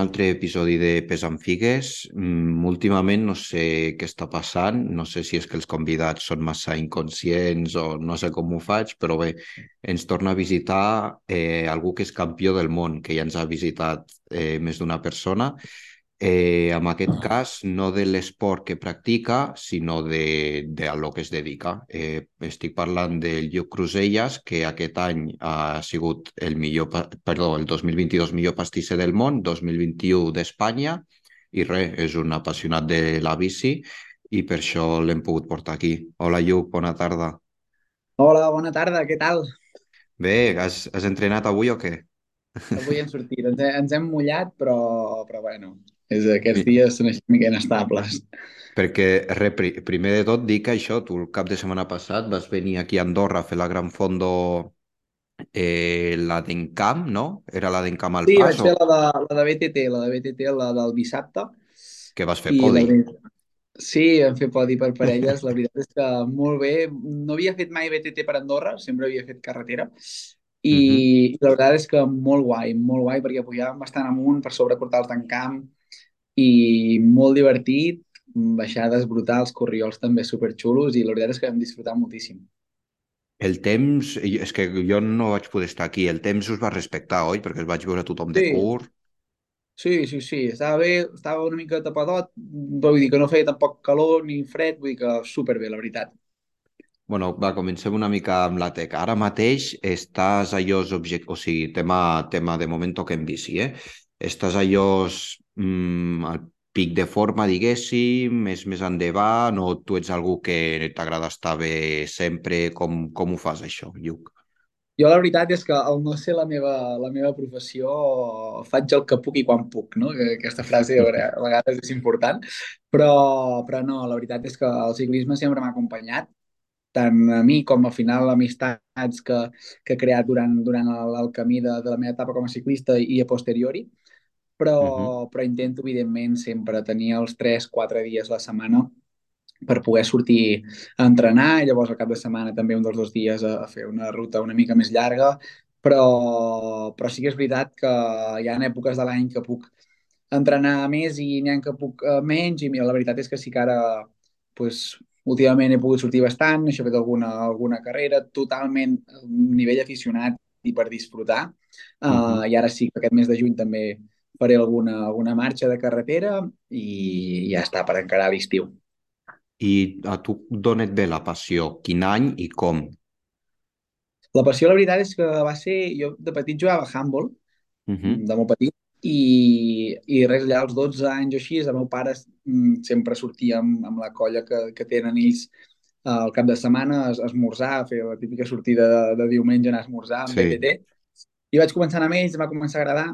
altre episodi de Pes amb Figues. Mm, últimament no sé què està passant, no sé si és que els convidats són massa inconscients o no sé com ho faig, però bé, ens torna a visitar eh, algú que és campió del món, que ja ens ha visitat eh, més d'una persona eh, en aquest cas no de l'esport que practica, sinó de, de a lo que es dedica. Eh, estic parlant del Lluc Cruselles, que aquest any ha sigut el millor, perdó, el 2022 millor pastisser del món, 2021 d'Espanya, i res, és un apassionat de la bici i per això l'hem pogut portar aquí. Hola Lluc, bona tarda. Hola, bona tarda, què tal? Bé, has, has entrenat avui o què? Avui hem sortit, ens, ens hem mullat, però, però bueno, és, aquests dies són així mica inestables. Perquè, re, primer de tot, dic que això, tu el cap de setmana passat vas venir aquí a Andorra a fer la Gran Fondo eh, la d'Encamp, no? Era la d'Encamp al sí, Pas? Sí, vaig fer la de, la de BTT, la de BTT, la del dissabte. Que vas fer podi. La... Sí, vam fer podi per parelles. La veritat és que molt bé. No havia fet mai BTT per Andorra, sempre havia fet carretera. I uh -huh. la veritat és que molt guai, molt guai, perquè pujàvem bastant amunt per sobre portals d'encamp, i molt divertit, baixades brutals, corriols també superxulos i la veritat és que vam disfrutar moltíssim. El temps, és que jo no vaig poder estar aquí, el temps us va respectar, oi? Perquè es vaig veure tothom de sí. curt. Sí, sí, sí, estava bé, estava una mica tapadot, però vull dir que no feia tampoc calor ni fred, vull dir que superbé, la veritat. Bueno, va, comencem una mica amb la teca. Ara mateix estàs a llos object... o sigui, tema, tema de moment toquem bici, eh? Estàs a llos mm, al pic de forma, diguéssim, més més endavant, o tu ets algú que t'agrada estar bé sempre? Com, com ho fas, això, Lluc? Jo la veritat és que al no ser la meva, la meva professió faig el que puc i quan puc, no? Que aquesta frase a vegades és important, però, però no, la veritat és que el ciclisme sempre m'ha acompanyat, tant a mi com al final amistats que, que he creat durant, durant el, el camí de, de la meva etapa com a ciclista i a posteriori però, uh -huh. però intento, evidentment, sempre tenir els 3-4 dies a la setmana per poder sortir a entrenar i llavors al cap de setmana també un dels dos dies a, a fer una ruta una mica més llarga, però, però sí que és veritat que hi ha èpoques de l'any que puc entrenar més i n'hi ha que puc uh, menys i mira, la veritat és que sí que ara pues, últimament he pogut sortir bastant, he fet alguna, alguna carrera, totalment a nivell aficionat i per disfrutar. Uh, uh -huh. I ara sí que aquest mes de juny també faré alguna, alguna marxa de carretera i ja està per encarar l'estiu. I a tu d'on et ve la passió? Quin any i com? La passió, la veritat, és que va ser... Jo de petit jugava a handball, uh -huh. de molt petit, i, i res, allà als 12 anys o així, el meu pare mm, sempre sortia amb, amb la colla que, que tenen ells al cap de setmana a esmorzar, a fer la típica sortida de, de diumenge, anar a esmorzar amb sí. BTT. I vaig començar a ells, em va començar a agradar,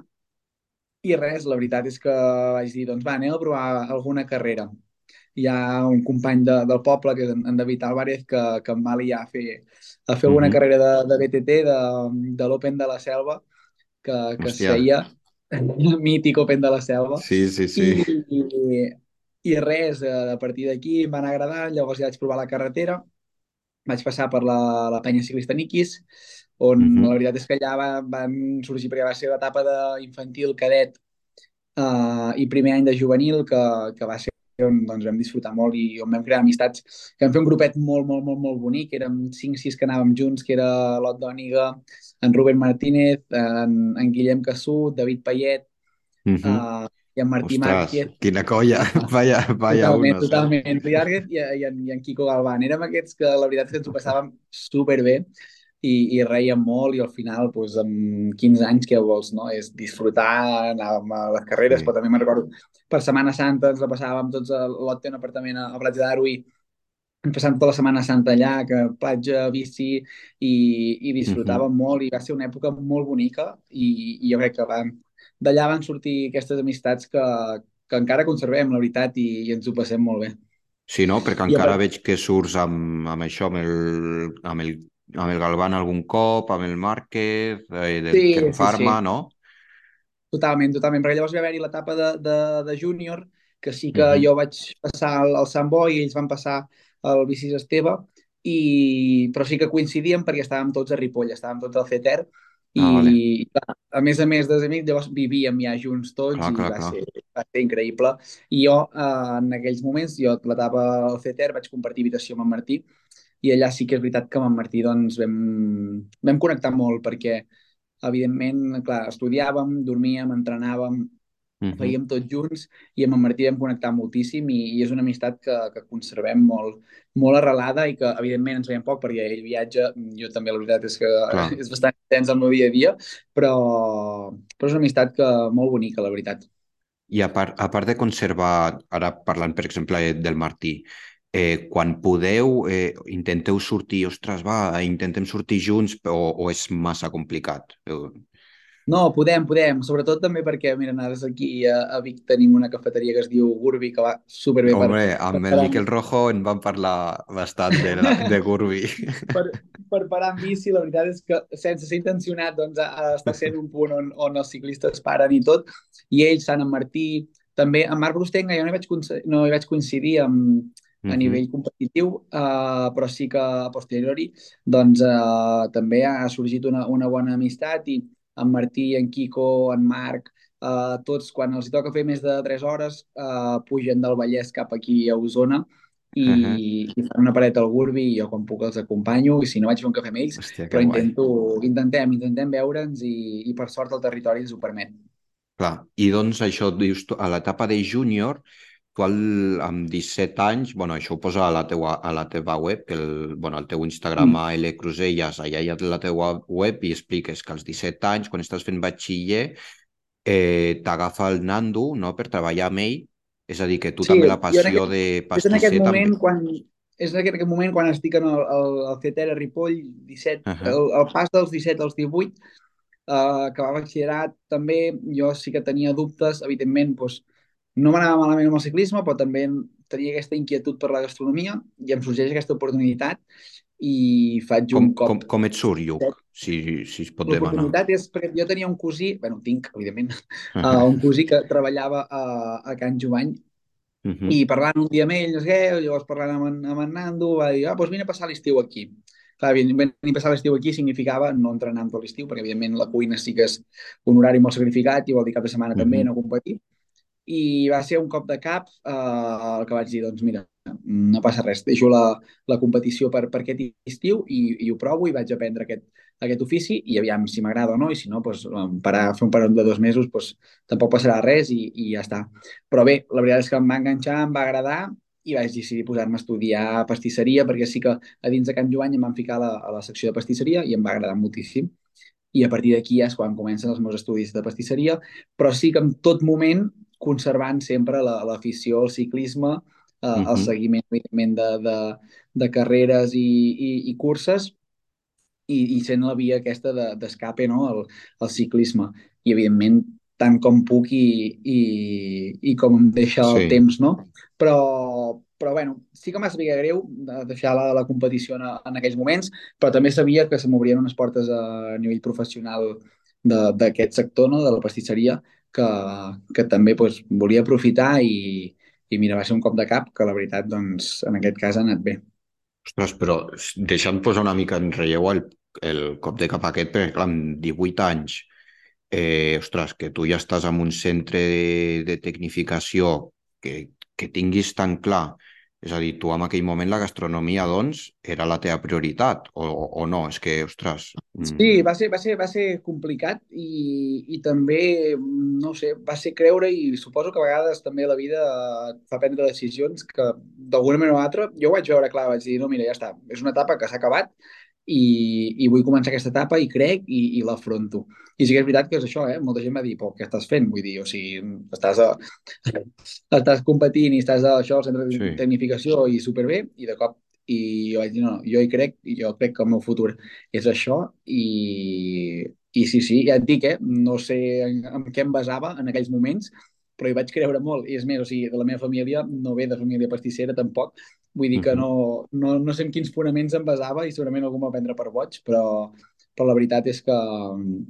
i res, la veritat és que vaig dir, doncs va, anem a provar alguna carrera. Hi ha un company de, del poble, que és en David Álvarez, que, que em va liar a fer, a fer alguna mm -hmm. carrera de, de BTT, de, de l'Open de la Selva, que, que es feia, el mític Open de la Selva. Sí, sí, sí. I, i, i res, a partir d'aquí em van agradar, llavors ja vaig provar la carretera, vaig passar per la, la penya ciclista Niquis, on uh -huh. la veritat és que allà va, van sorgir, perquè va ser l'etapa d'infantil cadet uh, i primer any de juvenil, que, que va ser on doncs, vam disfrutar molt i on vam crear amistats, que vam fer un grupet molt, molt, molt, molt bonic, érem 5-6 que anàvem junts, que era l'Ot Dòniga, en Rubén Martínez, en, en Guillem Cassut, David Payet, uh -huh. uh, i en Martí Ostres, Márquez. quina colla, vaya, vaya totalment, unos. Totalment, eh? i, i, en, i en Quico Galván. Érem aquests que la veritat és que ens ho passàvem superbé i, i reia molt i al final, doncs, amb 15 anys, què vols, no? És disfrutar, anar a les carreres, sí. però també me'n recordo, per Setmana Santa ens la passàvem tots a l'Ot té un apartament a, a Platja d'Aro i passant tota la Setmana Santa allà, que platja, bici, i, i disfrutàvem uh -huh. molt i va ser una època molt bonica i, i jo crec que d'allà van sortir aquestes amistats que, que encara conservem, la veritat, i, i ens ho passem molt bé. Sí, no? Perquè encara veig que surts amb, amb això, amb el, amb el amb el Galván algun cop, amb el Márquez, eh, del sí, Ken Farma, sí, sí. no? Totalment, totalment, perquè llavors va haver-hi l'etapa de, de, de júnior, que sí que uh -huh. jo vaig passar al, al Sant Boi i ells van passar al Vicis Esteve, i... però sí que coincidíem perquè estàvem tots a Ripoll, estàvem tots al CETER, I, Ah, vale. clar, a més a més dels amics, llavors vivíem ja junts tots Clar, i clar, va clar. ser, va ser increïble. I jo, eh, en aquells moments, jo l'etapa al CETER vaig compartir habitació amb en Martí i allà sí que és veritat que amb en Martí doncs, vam, vam connectar molt perquè, evidentment, clar, estudiàvem, dormíem, entrenàvem, Uh -huh. fèiem tots junts i amb en Martí vam connectar moltíssim i, i és una amistat que, que conservem molt, molt arrelada i que evidentment ens veiem poc perquè ell viatja, jo també la veritat és que Clar. és bastant intens el meu dia a dia, però, però és una amistat que molt bonica, la veritat. I a part, a part de conservar, ara parlant, per exemple, del Martí, eh, quan podeu, eh, intenteu sortir, ostres, va, intentem sortir junts o, o és massa complicat? Eh, No, podem, podem, sobretot també perquè, mira, nosaltres aquí a, a Vic tenim una cafeteria que es diu Gurbi, que va superbé per, Home, amb el parar- Miquel Rojo en vam parlar bastant de, la, de Gurbi. per, per parar amb bici, la veritat és que sense ser intencionat doncs, està sent un punt on, on els ciclistes paren i tot, i ells, Sant en Martí, també amb Marc Brustenga jo no hi vaig, no hi vaig coincidir amb, a Mhm. nivell competitiu, uh, però sí que a posteriori doncs, uh, també ha sorgit una, una bona amistat i en Martí, en Quico, en Marc, uh, tots quan els toca fer més de 3 hores uh, pugen del Vallès cap aquí a Osona i, Ahà. i fan una pareta al Gurbi i jo quan puc els acompanyo i si no vaig fer un cafè amb ells, Hòstia, però guai. intento, intentem, intentem veure'ns i, i per sort el territori ens ho permet. Clar, i doncs això, dius, a l'etapa de júnior, tu al, amb 17 anys, bueno, això ho posa a la teua, a la teva web, que el, bueno, el teu Instagram Mm. a L Crusellas, allà hi ha la teua web i expliques que als 17 anys, quan estàs fent batxiller, eh, t'agafa el Nando no, per treballar amb ell, és a dir, que tu Sí, també la passió aquest- de És en pastisser aquest moment també... quan és en aquest, moment quan estic en el, el, el CETER a Ripoll, 17, Ahà. el, el pas dels 17 als 18, uh, que va batxillerat també, jo sí que tenia dubtes, evidentment, doncs, no m'anava malament amb el ciclisme, però també tenia aquesta inquietud per la gastronomia i em sorgeix aquesta oportunitat i faig Com, un cop. com, com et surt, Lluc, si, si es pot demanar? L'oportunitat és perquè jo tenia un cosí, bueno, tinc, evidentment, uh, un cosí que treballava a, a Can Jovany Mhm. i parlant un dia amb ell, no sé què, llavors parlant amb en, amb en Nando, va dir, ah, doncs vine a passar l'estiu aquí. Clar, venir venir a passar l'estiu aquí significava no entrenar amb tot l'estiu, perquè evidentment la cuina sí que és un horari molt sacrificat i vol dir cap de setmana també Mhm. no competir. I va ser un cop de cap eh, el que vaig dir, doncs mira, no passa res, deixo la, la competició per, per aquest estiu i, i ho provo i vaig aprendre aquest, aquest ofici i aviam si m'agrada o no, i si no, doncs, parar, fer un parón de dos mesos, doncs, tampoc passarà res i, i ja està. Però bé, la veritat és que em va enganxar, em va agradar i vaig decidir posar-me a estudiar pastisseria perquè sí que a dins de Can Joany em van ficar a la, a la secció de pastisseria i em va agradar moltíssim. I a partir d'aquí ja és quan comencen els meus estudis de pastisseria, però sí que en tot moment conservant sempre la- l'afició al ciclisme, eh, el Mhm. seguiment evidentment de, de, de carreres i, i, i curses i, i sent la via aquesta de- d'escape no? al, al ciclisme. I, evidentment, tant com puc i, i, i com em deixa el Sí. temps, no? Però, però bueno, sí que m'ha sabia greu de deixar la, la competició en, en aquells moments, però també sabia que se m'obrien unes portes a nivell professional de- d'aquest sector, no? de la pastisseria, que, que també doncs, volia aprofitar i, i mira, va ser un cop de cap que la veritat, doncs, en aquest cas ha anat bé. Ostres, però deixant posar una mica en relleu el, el cop de cap aquest, perquè clar, amb 18 anys, eh, ostres, que tu ja estàs en un centre de, de tecnificació que, que tinguis tan clar, és a dir, tu en aquell moment la gastronomia, doncs, era la teva prioritat, o, o no? És que, ostres... mm, Sí, va ser, va ser, va ser complicat i, i també, no sé, va ser creure i suposo que a vegades també la vida et fa prendre decisions que d'alguna manera o altra jo ho vaig veure clar, vaig dir, no, mira, ja està, és una etapa que s'ha acabat i, i vull començar aquesta etapa i crec i, i l'afronto. I sí que és veritat que és això, eh? Molta gent va dir, però què estàs fent? Vull dir, o sigui, estàs, a, estàs competint i estàs a això, al centre de Sí. tecnificació i superbé, i de cop i jo vaig dir, no, no, jo hi crec i jo crec que el meu futur és això i, i sí, sí, ja et dic, eh? No sé en, en què em basava en aquells moments, però hi vaig creure molt. I és més, o sigui, de la meva família no ve de família pastissera tampoc. Vull dir que no, no, no sé en quins fonaments em basava i segurament algú m'ha prendre per boig, però, però la veritat és que mm,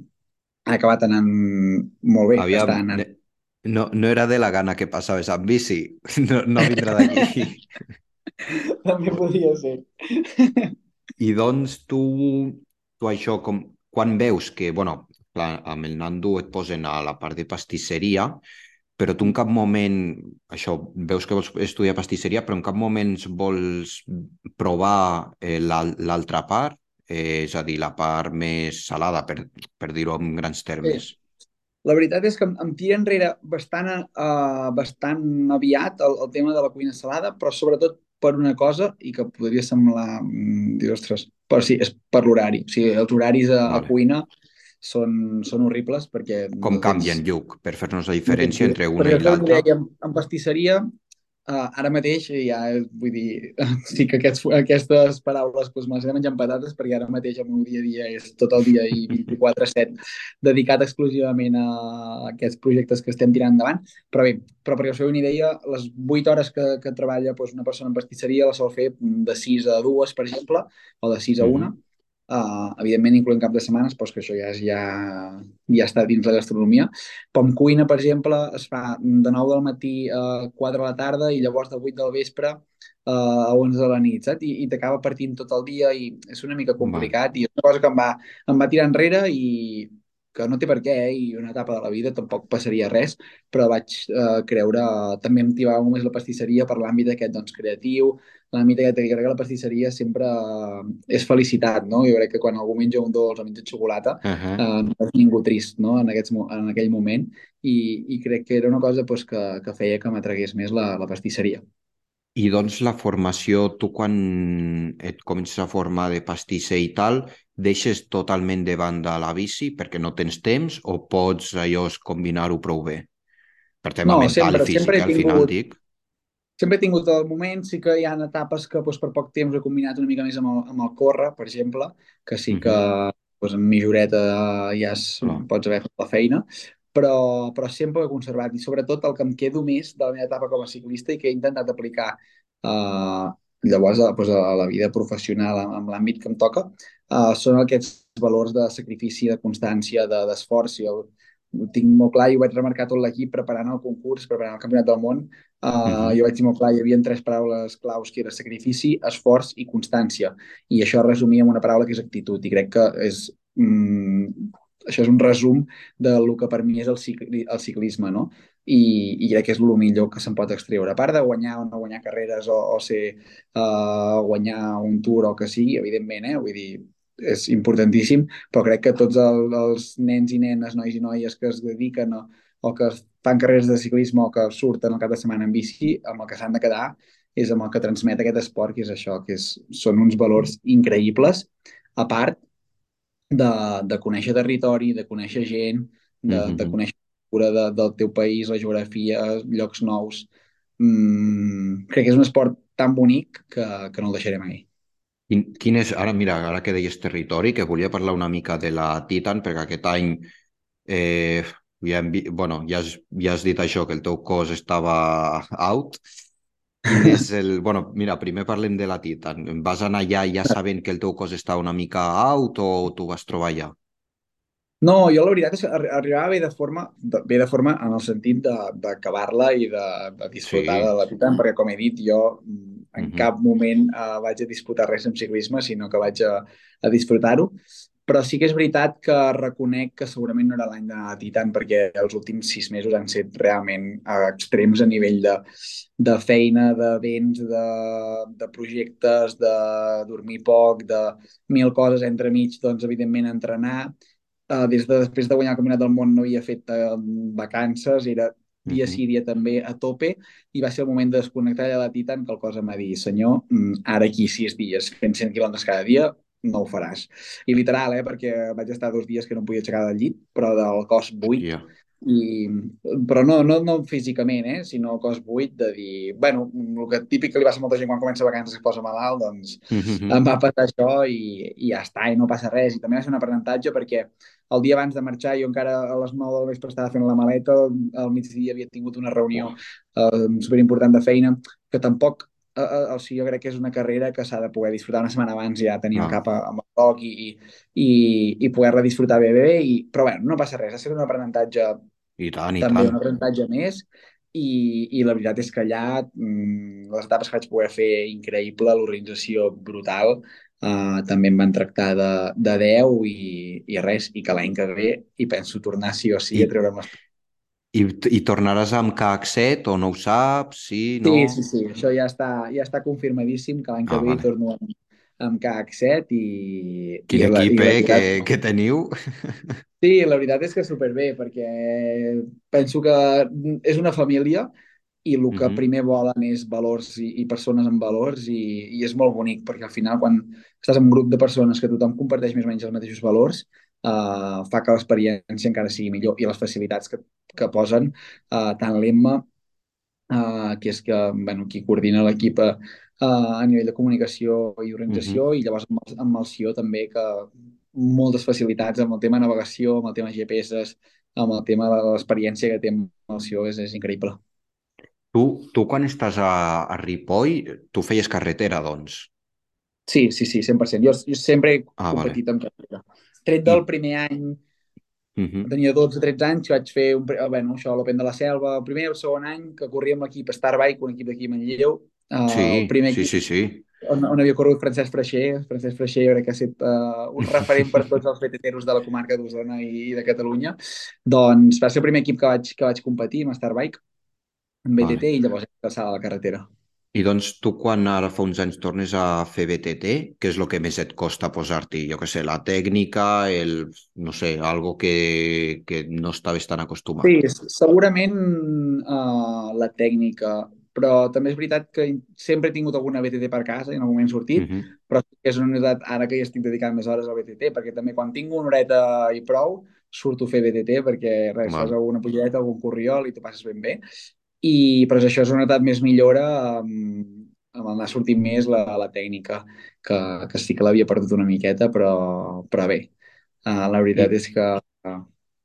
ha acabat anant molt bé. Aviam, està anant. no, no era de la gana que passaves amb bici, no, no vindrà d'allí. També podria ser. I doncs tu, tu això, com, quan veus que, bueno, clar, amb el Nando et posen a la part de pastisseria, però tu en cap moment, això, veus que vols estudiar pastisseria, però en cap moment vols provar eh, l'altra part, eh, és a dir, la part més salada, per, per dir-ho en grans termes. Sí. La veritat és que em, em tira enrere bastant, uh, bastant aviat el, el tema de la cuina salada, però sobretot per una cosa i que podria semblar... Mm, dir, ostres, però sí, és per l'horari. O sigui, els horaris a, vale. a cuina són, són horribles perquè... Com no canvien, tens... Lluc, per fer-nos la diferència no entre una i l'altra? En, en pastisseria Uh, ara mateix ja, vull dir, sí que aquests, aquestes paraules doncs, me les he menjant patates perquè ara mateix el meu dia a dia és tot el dia i 24-7 dedicat exclusivament a aquests projectes que estem tirant endavant. Però bé, però perquè us feu una idea, les 8 hores que, que treballa doncs, una persona en pastisseria la sol fer de 6 a 2, per exemple, o de 6 a 1, mm -hmm Uh, evidentment, incloent cap de setmanes, però que això ja, és, ja, ja està dins la gastronomia. Però en cuina, per exemple, es fa de 9 del matí a 4 de la tarda i llavors de 8 del vespre uh, a 11 de la nit, saps? I, i t'acaba partint tot el dia i és una mica complicat Va. i és una cosa que em va, em va tirar enrere i que no té per què, eh? i una etapa de la vida tampoc passaria res, però vaig eh, creure, també em tibava més la pastisseria per l'àmbit aquest doncs, creatiu, l'àmbit aquest que crec que la pastisseria sempre eh, és felicitat, no? Jo crec que quan algú menja un dolç o menja xocolata uh -huh. eh, no és ningú trist no? en, aquests, en aquell moment i, i crec que era una cosa pues, que, que feia que m'atregués més la, la pastisseria. I doncs la formació, tu quan et comences a formar de pastisser i tal, deixes totalment de banda la bici perquè no tens temps o pots allò combinar-ho prou bé? Per tema no, mental sempre, i físic, sempre al tingut, final dic. Sempre he tingut el moment, sí que hi ha etapes que doncs, per poc temps he combinat una mica més amb el, amb el córrer, per exemple, que sí que uh -huh. doncs, amb milloreta ja es, no. pots haver fet la feina, però, però sempre he conservat i sobretot el que em quedo més de la meva etapa com a ciclista i que he intentat aplicar uh, llavors pues, a la vida professional amb l'àmbit que em toca uh, són aquests valors de sacrifici, de constància, d'esforç. De, jo ho tinc molt clar i ho vaig remarcar tot l'equip preparant el concurs, preparant el Campionat del Món. Uh, uh -huh. Jo vaig dir molt clar, hi havia tres paraules claus que era sacrifici, esforç i constància. I això resumia en una paraula que és actitud. I crec que és, mm, això és un resum del que per mi és el, cicli, el ciclisme, no? i, i crec que és el millor que se'n pot extreure. A part de guanyar o no guanyar carreres o, o ser uh, guanyar un tour o que sigui, evidentment, eh? vull dir, és importantíssim, però crec que tots el, els nens i nenes, nois i noies que es dediquen o, o que fan carreres de ciclisme o que surten el cap de setmana en bici, amb el que s'han de quedar és amb el que transmet aquest esport, que és això, que és, són uns valors increïbles, a part de, de conèixer territori, de conèixer gent, de, mm -hmm. de conèixer cultura de, del teu país, la geografia, llocs nous. Mm, crec que és un esport tan bonic que, que no el deixaré mai. Quin, quin és, ara mira, ara que deies territori, que volia parlar una mica de la Titan, perquè aquest any eh, ja, hem, bueno, ja, has, ja has dit això, que el teu cos estava out. Quin és el... Bueno, mira, primer parlem de la Titan. Vas anar allà ja sabent que el teu cos està una mica out o tu vas trobar allà? No, jo la veritat és que arribava bé de forma, de, bé de forma en el sentit d'acabar-la i de, de disfrutar sí. de la Titan, perquè com he dit, jo en uh -huh. cap moment uh, vaig a disputar res en ciclisme, sinó que vaig a, a disfrutar-ho. Però sí que és veritat que reconec que segurament no era l'any de Titan, perquè els últims sis mesos han set realment uh, extrems a nivell de, de feina, de béns, de, de projectes, de dormir poc, de mil coses entremig, doncs, evidentment, entrenar Uh, des de després de guanyar el Campionat del Món no havia fet uh, vacances, era dia sí, dia també a tope, i va ser el moment de desconnectar de la Titan que el cosa em va dir, senyor, mm, ara aquí sis dies fent 100 quilòmetres cada dia, no ho faràs. I literal, eh, perquè vaig estar dos dies que no podia aixecar del llit, però del cos buit, yeah. I, però no, no, no físicament, eh, sinó cos buit de dir, bueno, el que típic que li passa a molta gent quan comença vacances es posa malalt, doncs mm -hmm. em va passar això i, i ja està, i no passa res. I també va ser un aprenentatge perquè el dia abans de marxar jo encara a les 9 del vespre estava fent la maleta, al migdia havia tingut una reunió uh, superimportant de feina, que tampoc uh, uh, o sigui, jo crec que és una carrera que s'ha de poder disfrutar una setmana abans ja tenir ah. cap amb el toc i, i, i, poder-la disfrutar bé, bé, bé, i, però bueno, no passa res, ha estat un aprenentatge i tant, i també tant. un aprenentatge més i, i la veritat és que allà mm, les etapes que vaig poder fer increïble, l'organització brutal, uh, també em van tractar de, de 10 i, i res, i que l'any que ve hi penso tornar sí o sí I, a treure'm les... i, i tornaràs amb KH7 o no ho saps? Sí, no? Sí, sí, sí, això ja està, ja està confirmadíssim que l'any que Ah, ve hi vale. torno amb, amb KH7 i, Quin i, la, i equip, la eh, que, que teniu? sí, la veritat és que superbé, perquè penso que és una família i el que Mhm, primer volen és valors i, i persones amb valors i, i és molt bonic perquè al final quan estàs en un grup de persones que tothom comparteix més o menys els mateixos valors uh, fa que l'experiència encara sigui millor i les facilitats que, que posen uh, tant l'Emma uh, que és que, bueno, qui coordina l'equip uh, a nivell de comunicació i organització i llavors amb el, amb el CEO també que moltes facilitats amb el tema navegació, amb el tema GPS, amb el tema de l'experiència que té amb el CEO és, és increïble. Tu, tu quan estàs a, a Ripoll, tu feies carretera, doncs. Sí, sí, sí, 100%. Jo, jo sempre he Ah, vale. competit en carrera. Tret del I, primer any, mhm. tenia 12 o 13 anys, vaig fer un, pre- bueno, això, l'Open de la Selva, el primer i el segon any, que corria amb l'equip Starbike, un equip d'aquí a Manlleu, uh, el Sí, primer sí, equip sí, sí. on, on havia corregut Francesc Freixer. Francesc Freixer jo crec que ha estat uh, un referent per tots els veteteros de la comarca d'Osona i, i de Catalunya. Doncs va ser el primer equip que vaig, que vaig competir amb Starbike, en Vale. BTT, i llavors he passat a la carretera. I doncs tu quan ara fa uns anys tornes a fer BTT, què és el que més et costa posar-t'hi? Jo què sé, la tècnica, el, no sé, algo que, que no estaves tan Sí, acostumat. segurament uh, la tècnica, però també és veritat que sempre he tingut alguna BTT per casa i en algun moment he sortit, Mhm. però sí que és una unitat ara que hi estic dedicant més hores al BTT, perquè també quan tinc una horeta i prou, surto a fer BTT perquè res, fas alguna pujadeta, algun corriol i t'ho passes ben bé. I, però això és una edat més millora amb, amb anar sortint més la, la tècnica, que, que sí que l'havia perdut una miqueta, però, però bé, uh, la veritat I és que uh,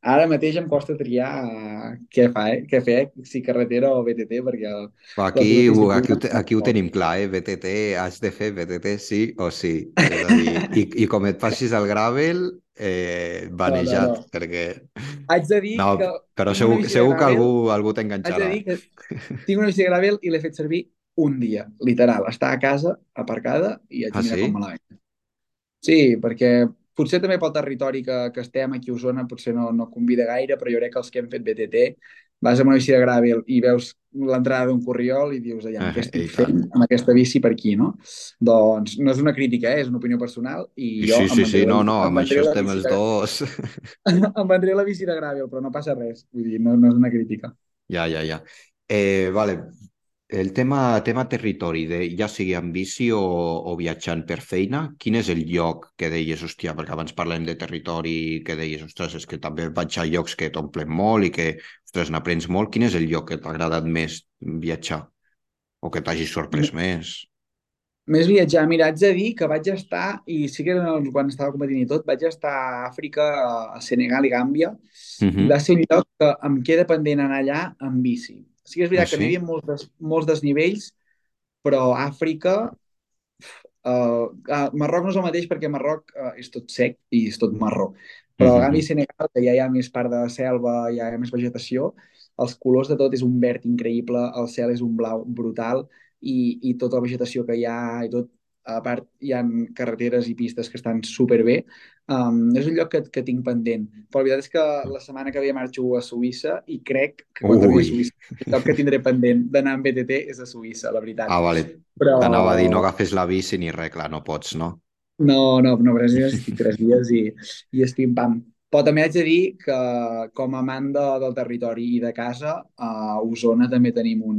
ara mateix em costa triar uh, què, fa, eh? què fer, si carretera o BTT, perquè les aquí, aquí, ho, aquí ho tenim clar, eh? BTT, has de fer BTT sí o sí. És a dir, i, i com et passis al gravel, eh, No, no, no. vanejat, perquè... Haig de dir No, que però segur, segur que algú, algú haig de t'enganxarà. dir que tinc una bici de gravel i l'he fet servir un dia, literal. Està a casa, aparcada, i haig Ah, mirar com me sí? la veig. Sí, perquè potser també pel territori que, que estem aquí a Osona potser no, no convida gaire, però jo crec que els que hem fet BTT vas amb una bici de gràvel i veus l'entrada d'un corriol i dius, aviam, què Eh, estic I fent amb aquesta bici per aquí, no? Doncs no és una crítica, eh? és una opinió personal i I jo sí, sí, sí, no, no, amb això estem els de, dos. em vendré la bici de gràvel, però no passa res. Vull dir, no, no és una crítica. Ja, ja, ja. Eh, vale, el tema, tema territori, de, ja sigui en bici o, o viatjant per feina, quin és el lloc que deies, hòstia, perquè abans parlem de territori, que deies, ostres, és que també vaig a llocs que t'omplen molt i que, ostres, n'aprens molt. Quin és el lloc que t'ha agradat més viatjar o que t'hagi sorprès més? Més viatjar, mira, haig de dir que vaig estar, i sí que quan estava competint i tot, vaig estar a Àfrica, a Senegal i Gàmbia, i va Mhm. ser un lloc que em queda pendent anar allà en bici. Sí que és Ah, veritat que hi sí? havia molts, des, molts desnivells, però Àfrica, uh, uh, Marroc no és el mateix perquè Marroc uh, és tot sec i és tot marró. Però Gàmbia i Mhm. Senegal, que ja hi ha més part de selva, ja hi ha més vegetació, els colors de tot és un verd increïble, el cel és un blau brutal i, i tota la vegetació que hi ha i tot, a part hi ha carreteres i pistes que estan superbé. Um, és un lloc que, que tinc pendent. Però la veritat és que la setmana que ve marxo a Suïssa i crec que quan torni a Suïssa el lloc que tindré pendent d'anar amb BTT és a Suïssa, la veritat. ah, vale. T'anava a dir, no Però agafes la bici ni res, clar, no pots, no? no, no, no, però estic tres dies i, i és pim-pam. Però també haig de dir que com a amant de, del territori i de casa, a Osona també tenim un,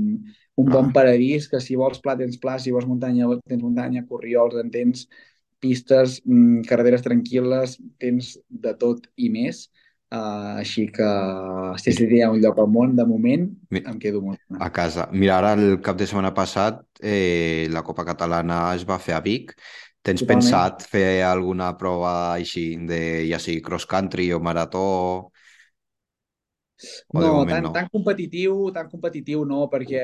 un bon Clar. paradís, que si vols pla tens pla, si vols muntanya tens muntanya, corriols en tens, pistes, mm, carreteres tranquil·les, tens de tot i més. Uh, així que si haig de dir un lloc al món, de moment, Mi- em quedo molt. A casa. Mira, ara el cap de setmana passat eh, la Copa Catalana es va fer a Vic. Tens Totalment. pensat fer alguna prova així, de, ja sigui cross country o marató, o No, tan, no? tan competitiu, tan competitiu no, perquè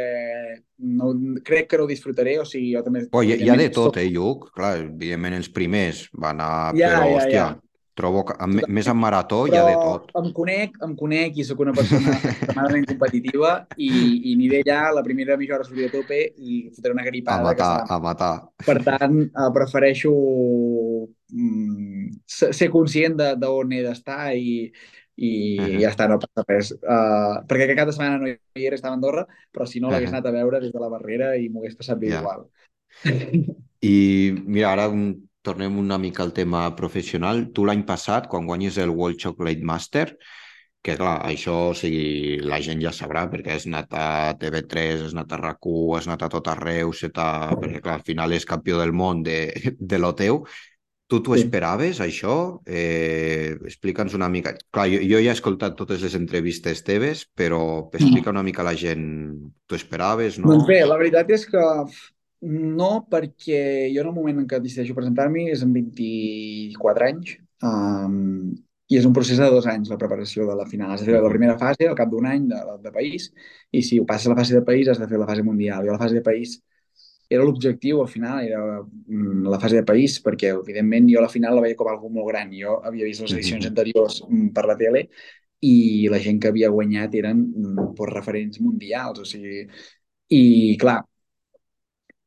no, crec que no ho disfrutaré, o sigui, jo també, Oh, hi, hi ha de tot, eh, Lluc? Clar, evidentment els primers van a... Ja, Però, ja, ja. Trobo que amb, més en marató hi ha de tot. em conec, em conec i sóc una persona extremadament competitiva i, i ni d'ella la primera mitja hora sortiré a tope i fotré una A gripada que matar, a matar. Per tant, eh, prefereixo mm, ser conscient de, de on he d'estar i, i Mhm. ja està, no passa res. Uh, perquè aquest cap de setmana no hi era, estava a Andorra, però si no l'hagués Mhm. anat a veure des de la barrera i m'ho hagués passat bé Ja. igual. I mira, ara un, tornem una mica al tema professional. Tu l'any passat, quan guanyes el World Chocolate Master, que clar, això o sigui, la gent ja sabrà perquè has anat a TV3, has anat a RAC1, has anat a tot arreu, se t'ha- perquè clar, al final és campió del món de, de lo teu. Tu t'ho Sí. esperaves, això? Eh, explica'ns una mica. Clar, jo, jo ja he escoltat totes les entrevistes teves, però explica una mica a la gent. T'ho esperaves, no? Doncs bé, la veritat és que no, perquè jo en el moment en què decideixo presentar-m'hi és amb 24 anys um, i és un procés de dos anys la preparació de la final. Has de fer la primera fase al cap d'un any de, de país i si ho passes a la fase de país has de fer la fase mundial. Jo la fase de país era l'objectiu al final, era mm, la fase de país, perquè evidentment jo a la final la veia com algo molt gran. Jo havia vist les edicions anteriors mm, per la tele i la gent que havia guanyat eren mm, pues, referents mundials, o sigui... I clar,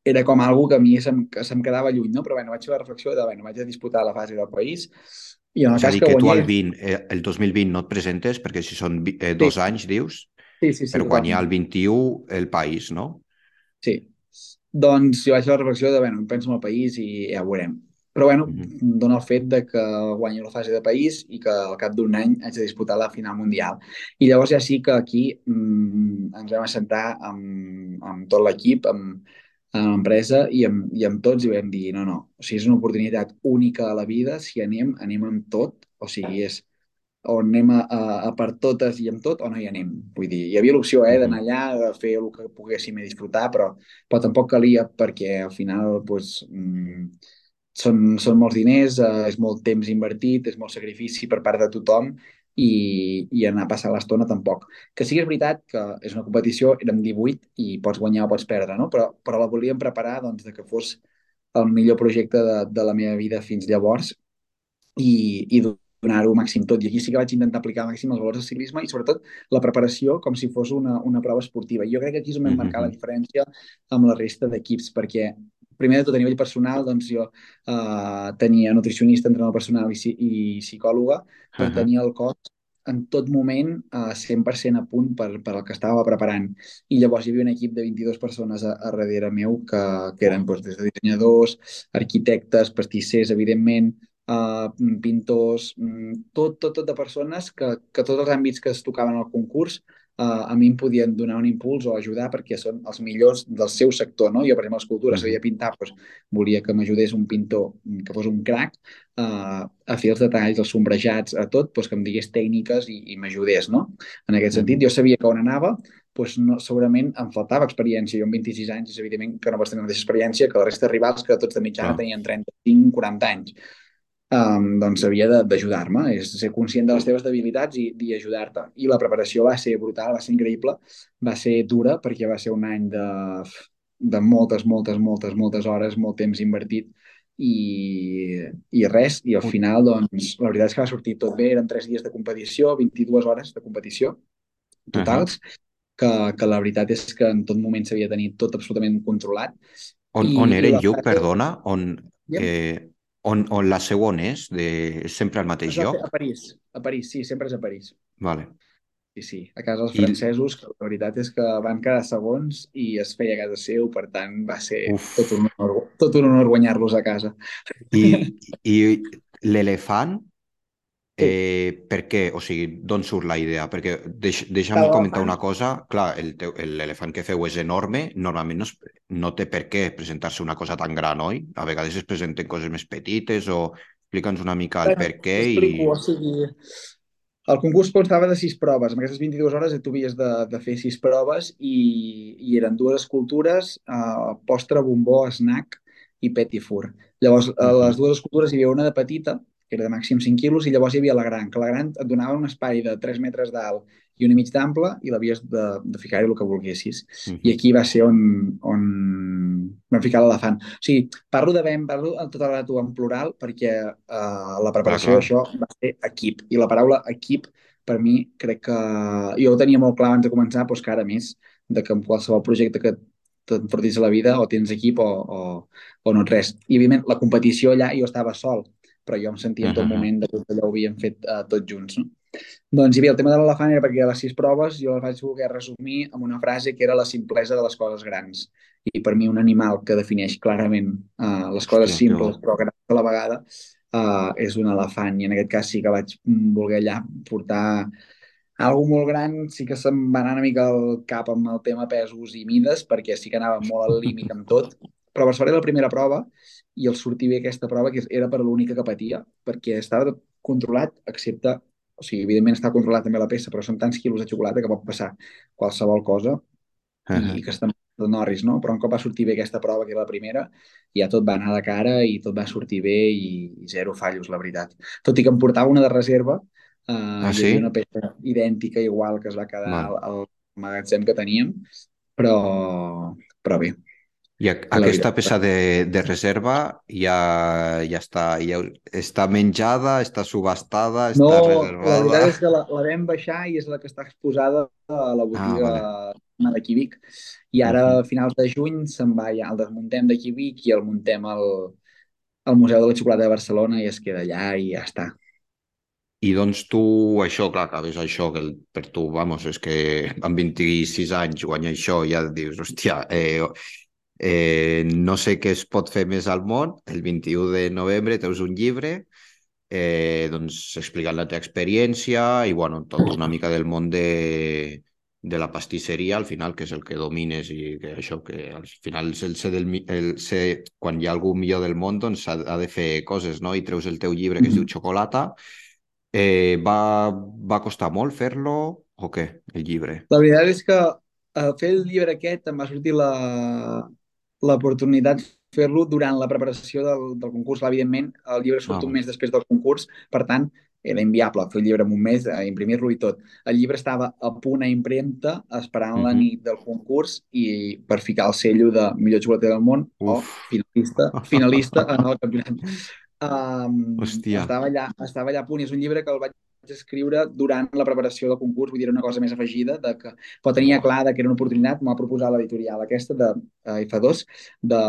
era com algo que a mi se'm, que se'm quedava lluny, no? Però bueno, vaig fer la reflexió de, bueno, vaig a disputar la fase del país i en el És cas dir, que que tu al guanyés... 20, eh, el 2020 no et presentes perquè si són eh, Sí, dos anys, dius, sí, sí, sí, per guanyar el totalment. 21 el país, no? Sí. Doncs jo vaig fer la reflexió de, bueno, em penso en el país i ja ho veurem. Però, bueno, Mhm. em dona el fet de que guanyo la fase de país i que al cap d'un any haig de disputar la final mundial. I llavors ja sí que aquí mm, ens vam assentar amb, amb tot l'equip, amb, amb l'empresa i amb, i amb tots i vam dir, no, no, o sigui, és una oportunitat única a la vida, si anem, anem amb tot, o sigui, és o anem a, a, a per totes i amb tot o no hi anem. Vull dir, hi havia l'opció eh, d'anar Mhm. allà, de fer el que poguéssim i disfrutar, però, però tampoc calia perquè al final doncs, mm, són, són molts diners, eh, és molt temps invertit, és molt sacrifici per part de tothom i, i anar a passar l'estona tampoc. Que sí que és veritat que és una competició, érem 18 i pots guanyar o pots perdre, no? però, però la volíem preparar doncs, de que fos el millor projecte de, de la meva vida fins llavors i, i donar-ho màxim tot. I aquí sí que vaig intentar aplicar màxim els valors del ciclisme i sobretot la preparació com si fos una, una prova esportiva. Jo crec que aquí és on vam marcar la Mhm. diferència amb la resta d'equips, perquè primer de tot a nivell personal doncs jo eh, tenia nutricionista, entrenador personal i, i psicòloga per Mhm. tenir el cos en tot moment eh, 100% a punt per, per al que estava preparant. I llavors hi havia un equip de 22 persones a, a darrere meu que, que eren doncs, des de dissenyadors, arquitectes, pastissers, evidentment, uh, pintors, mm, tot, tot, tot de persones que, que tots els àmbits que es tocaven al concurs uh, a mi em podien donar un impuls o ajudar perquè són els millors del seu sector, no? Jo, per exemple, escultura, Mhm. sabia pintar, doncs volia que m'ajudés un pintor que fos un crac uh, a fer els detalls, els sombrejats, a tot, doncs que em digués tècniques i, i m'ajudés, no? En aquest sentit, jo sabia que on anava doncs no, segurament em faltava experiència. Jo amb 26 anys és evident que no vaig tenir la mateixa experiència que la resta de rivals que tots de mitjana Clar. tenien 35-40 anys um, doncs havia d'ajudar-me, és ser conscient de les teves debilitats i, i ajudar-te. I la preparació va ser brutal, va ser increïble, va ser dura perquè va ser un any de, de moltes, moltes, moltes, moltes hores, molt temps invertit i, i res, i al final doncs la veritat és que va sortir tot bé, eren 3 dies de competició, 22 hores de competició totals, que, que la veritat és que en tot moment s'havia de tenir tot absolutament controlat. On, I- on era Lluc, perdona? On, Yep. eh, on, on la seu on és? De, és sempre al mateix lloc? a París, a París, sí, sempre és a París. Vale. Sí, sí, a casa dels I- francesos, que la veritat és que van cada segons i es feia a casa seu, per tant va ser Uf. tot un honor, tot un honor guanyar-los a casa. I, i l'elefant, Sí. eh, per què? O sigui, d'on surt la idea? Perquè deix, deixa'm L'elefant. comentar una cosa. Clar, el l'elefant que feu és enorme. Normalment no, es, no té per què presentar-se una cosa tan gran, oi? A vegades es presenten coses més petites o explica'ns una mica el Bueno, per què i... O sigui, el concurs constava de sis proves. En aquestes 22 hores tu havies de, de fer sis proves i, i eren dues escultures, uh, postre, bombó, snack i petit four. Llavors, a les dues escultures hi havia una de petita, que era de màxim 5 quilos, i llavors hi havia la gran, que la gran et donava un espai de 3 metres d'alt i una mig d'ample i l'havies de, de ficar-hi el que volguessis. Uh -huh. I aquí va ser on, on vam ficar l'elefant. O sigui, parlo de vam, parlo tota la tu en plural perquè uh, la preparació d'això va ser equip. I la paraula equip, per mi, crec que... Jo ho tenia molt clar abans de començar, doncs que ara més, de que en qualsevol projecte que t'enfortís a la vida o tens equip o, o, o no res. I, evidentment, la competició allà jo estava sol, però jo em sentia en tot moment de tot allò ho havíem fet uh, tots junts. No? Doncs, i bé, el tema de l'elefant era perquè a les sis proves jo les vaig voler resumir amb una frase que era la simplesa de les coses grans. I per mi un animal que defineix clarament uh, les coses Hòstia, simples però grans a la vegada uh, és un elefant. I en aquest cas sí que vaig voler allà portar algo molt gran, sí que se'm va anar una mica al cap amb el tema pesos i mides, perquè sí que anava molt al límit amb tot, però Barcelona era la primera prova i el sortir bé aquesta prova, que era per l'única que patia, perquè estava controlat, excepte, o sigui, evidentment està controlat també la peça, però són tants quilos de xocolata que pot passar qualsevol cosa uh -huh. i que està de Norris, no? Però un cop va sortir bé aquesta prova, que era la primera, ja tot va anar de cara i tot va sortir bé i, i zero fallos, la veritat. Tot i que em portava una de reserva, Uh, ah, sí? una peça idèntica, igual, que es va quedar al, al magatzem que teníem, però, però bé. I a, aquesta peça de, de reserva ja, ja, està, ja està menjada, està subestada, està no, reservada? No, la veritat és que la, la vam baixar i és la que està exposada a la ah, botiga ah, vale. de Quibic. I ara, a finals de juny, se'n va ja, el desmuntem de Quibic i el muntem al, al Museu de la Xocolata de Barcelona i es queda allà i ja està. I doncs tu, això, clar, acabes això, que per tu, vamos, és que amb 26 anys guanyar això ja dius, hòstia, eh, eh, no sé què es pot fer més al món, el 21 de novembre teus un llibre eh, doncs explicant la teva experiència i, bueno, tot una mica del món de, de la pastisseria, al final, que és el que domines i que això, que al final el ser del, el ser, quan hi ha algú millor del món, doncs ha, ha de fer coses, no? I treus el teu llibre que es diu Xocolata, Eh, va, va costar molt fer-lo o què, el llibre? La veritat és que a fer el llibre aquest em va sortir l'oportunitat fer-lo durant la preparació del, del concurs. Evidentment, el llibre surt ah. un mes després del concurs, per tant, era inviable fer el llibre en un mes, a imprimir-lo i tot. El llibre estava a punt a impremta, esperant uh -huh. la nit del concurs i per ficar el cello de millor xocolater del món Uf. o finalista, finalista en el campionat. Um, Hòstia. Estava allà, estava allà a punt i és un llibre que el vaig escriure durant la preparació del concurs, vull dir, una cosa més afegida, de que però tenia clar que era una oportunitat, m'ha proposat l'editorial aquesta de uh, F2 de,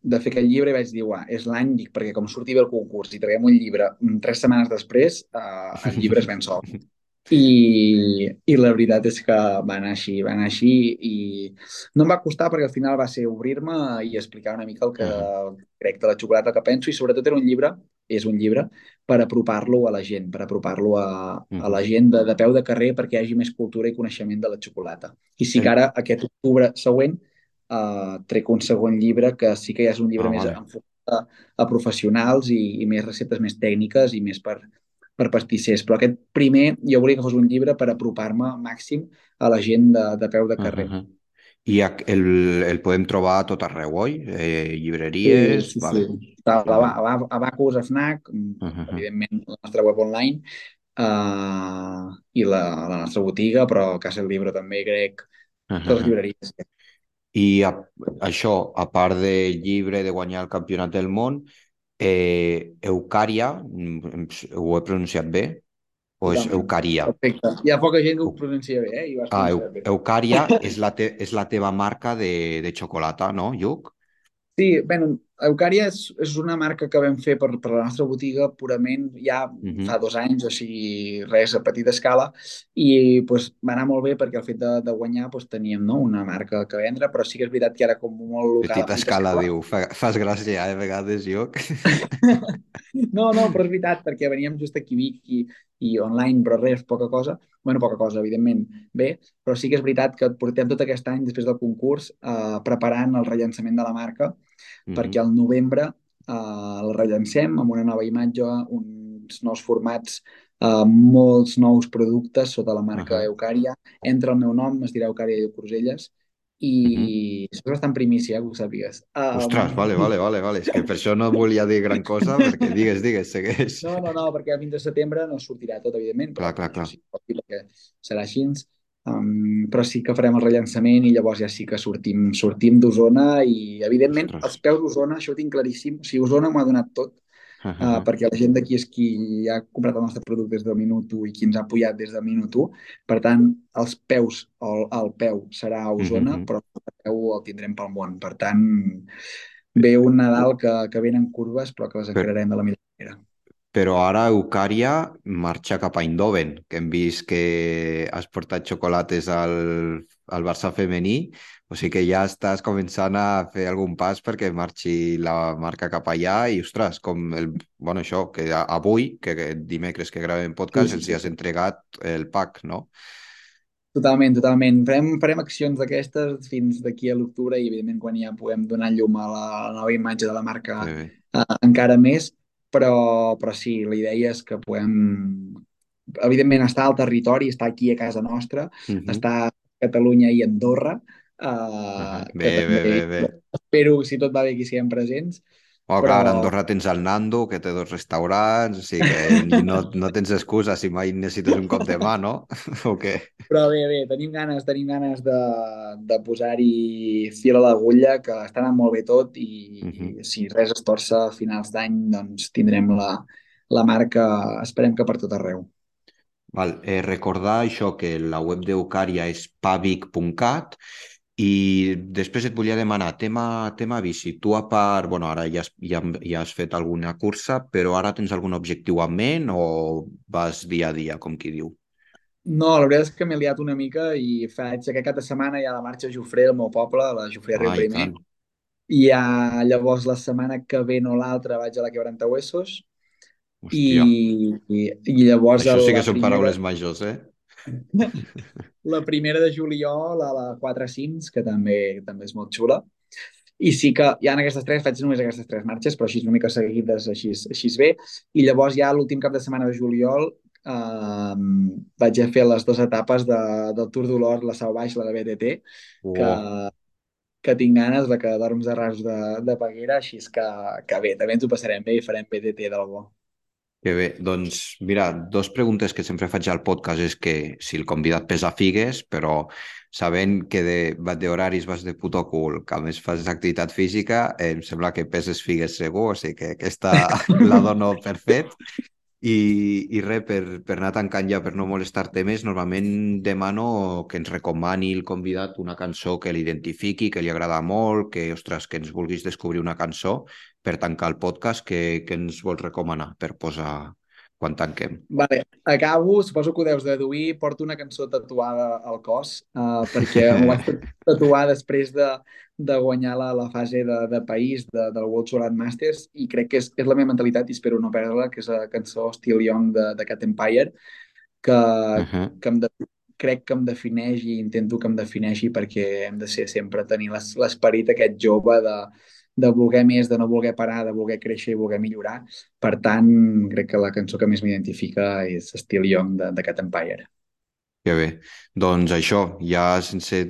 de fer aquest llibre i vaig dir, uah, és l'any, dic, perquè com surti bé el concurs i traiem un llibre mm, tres setmanes després, uh, el llibre es ven sol. I, i la veritat és que va anar així, va anar així i no em va costar perquè al final va ser obrir-me i explicar una mica el que crec de la xocolata que penso i sobretot era un llibre, és un llibre per apropar-lo a la gent, per apropar-lo a, a la gent de, de peu de carrer perquè hi hagi més cultura i coneixement de la xocolata. I sí que ara, aquest octubre següent, uh, trec un segon llibre que sí que ja és un llibre ah, més vale. enfocat a, a professionals i, i més receptes més tècniques i més per, per pastissers, però aquest primer jo volia que fos un llibre per apropar-me màxim a la gent de, de peu de carrer. Uh -huh. I el, el podem trobar a tot arreu, oi? Eh, llibreries... Sí, sí, vale. sí. A, a, a, a Bacus, a FNAC, uh -huh. evidentment la nostra web online, uh, i la, la nostra botiga, però Casa del Llibre també, crec, uh -huh. totes les llibreries. I a, això, a part del llibre de guanyar el campionat del món, Eh, Eucària, mm, ho he pronunciat bé? És Eucaria? Perfecte. Ha poca gent ho pronuncia bé, eh? I ah, Eu Eucaria és la, te és la teva marca de, de xocolata, no, Lluc? Sí, bueno, Eucària és, és una marca que vam fer per, per la nostra botiga purament ja uh -huh. fa dos anys, o sigui, res a petita escala, i pues, va anar molt bé perquè el fet de, de guanyar pues, teníem no, una marca que vendre, però sí que és veritat que era com molt local. Petita escala, escala, diu, fa, fas gràcia, eh, a vegades, jo. no, no, però és veritat, perquè veníem just aquí a Vic i, i online, però res, poca cosa. bueno, poca cosa, evidentment, bé, però sí que és veritat que portem tot aquest any, després del concurs, eh, preparant el rellançament de la marca, -hmm. perquè al novembre eh, el rellancem amb una nova imatge, uns nous formats, eh, molts nous productes sota la marca uh -huh. Eucària. Entra el meu nom, es dirà Eucària i Cruselles, i -huh. això és bastant primícia, que ho sàpigues. Um... Ostres, vale, vale, vale, vale. És que per això no volia dir gran cosa, perquè digues, digues, segueix. No, no, no, perquè el 20 de setembre no sortirà tot, evidentment. Clar, clar, clar. Sí, perquè serà així. Um, però sí que farem el rellançament i llavors ja sí que sortim sortim d'Osona i, evidentment, Ostres. els peus d'Osona, això ho tinc claríssim. O sigui, Osona m'ha donat tot Uh -huh. uh, perquè la gent d'aquí és qui ha comprat el nostre producte des del minut 1 i qui ens ha apoyat des del minut 1. Per tant, els peus, el, el peu serà a Osona, uh -huh. però el peu el tindrem pel món. Per tant, ve un Nadal que, que venen curves, però que les encararem de la millor manera. Però ara Eucària marxa cap a Eindhoven, que hem vist que has portat xocolates al, al Barça femení o sigui que ja estàs començant a fer algun pas perquè marxi la marca cap allà i, ostres, com el... Bueno, això, que avui, que, que dimecres que gravem podcast, sí, sí, sí. els has entregat el pack, no? Totalment, totalment. Farem, farem accions d'aquestes fins d'aquí a l'octubre i, evidentment, quan ja puguem donar llum a la, a la nova imatge de la marca sí. uh, encara més, però, però sí, la idea és que puguem evidentment estar al territori, estar aquí a casa nostra, uh -huh. estar a Catalunya i Andorra, Uh, bé, bé, bé, bé. Espero, si tot va bé, que siguem presents. Oh, però... clar, a Andorra tens el Nando, que té dos restaurants, o sigui que no, no tens excusa si mai necessites un cop de mà, no? o què? Però bé, bé, tenim ganes, tenim ganes de, de posar-hi fil a l'agulla, que està anant molt bé tot i, uh -huh. i si res es torça a finals d'any, doncs tindrem la, la marca, esperem que per tot arreu. Val, eh, recordar això que la web d'Eucària és pavic.cat i després et volia demanar, tema, tema bici, tu a part, bueno, ara ja has, ja, ja has fet alguna cursa, però ara tens algun objectiu en ment o vas dia a dia, com qui diu? No, la veritat és que m'he liat una mica i faig aquest cap de setmana ha la marxa Jofré, al meu poble, a la Jofré Riu Primer. Tant. I ja, llavors la setmana que ve no l'altra vaig a la Quebrantahuesos. I, i, i llavors... Això sí que són primera... paraules majors, eh? la primera de juliol a la 4 Cims, que també també és molt xula. I sí que ja en aquestes tres, faig només aquestes tres marxes, però així una mica seguides, així, així bé. I llavors ja l'últim cap de setmana de juliol eh, vaig a fer les dues etapes de, del Tour d'Olor, la Sau Baix, la de BTT, oh. que, que tinc ganes de que dorms de ras de, de Peguera, així que, que bé, també ens ho passarem bé i farem BTT del bo. Que bé, doncs mira, dos preguntes que sempre faig al podcast és que si el convidat pesa figues, però sabent que d'horaris vas de puto cul, que a més fas activitat física, eh, em sembla que peses figues segur, o sigui que aquesta la dono per fet. I, i res, per, per anar tancant ja, per no molestar-te més, normalment demano que ens recomani el convidat una cançó que l'identifiqui, que li agrada molt, que, ostres, que ens vulguis descobrir una cançó per tancar el podcast, que, que ens vols recomanar per posar quan tanquem? Vale, acabo, suposo que ho deus deduir, porto una cançó tatuada al cos, uh, perquè ho vaig tatuar després de, de guanyar la, la fase de, de país de, del World Solar Masters i crec que és, és la meva mentalitat i espero no perdre-la, que és la cançó Still Young de, de Cat Empire, que, uh -huh. que em de, crec que em defineix i intento que em defineixi perquè hem de ser sempre tenir l'esperit aquest jove de, de voler més, de no voler parar, de voler créixer i voler millorar. Per tant, crec que la cançó que més m'identifica és Still Young de, de Cat Empire. Que bé. Doncs això, ja sense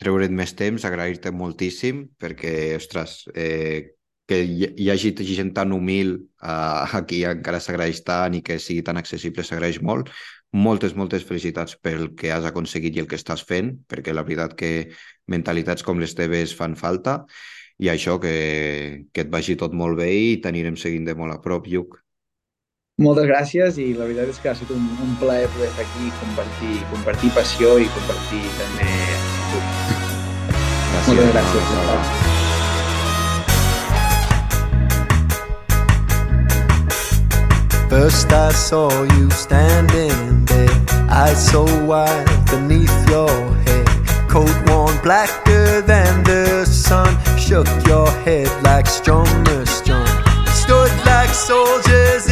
treure't més temps, agrair-te moltíssim perquè, ostres, eh, que hi hagi gent tan humil eh, aquí encara s'agraeix tant i que sigui tan accessible s'agraeix molt. Moltes, moltes felicitats pel que has aconseguit i el que estàs fent, perquè la veritat que mentalitats com les teves fan falta i això, que, que et vagi tot molt bé i t'anirem seguint de molt a prop, Lluc. Moltes gràcies i la veritat és que ha estat un, un plaer poder estar aquí, compartir, compartir passió i compartir també Gràcies. Moltes gràcies. No, First I saw you standing there, eyes so wide beneath your head, coat worn blacker than the sun shook your head like strummer strum. Stood like soldiers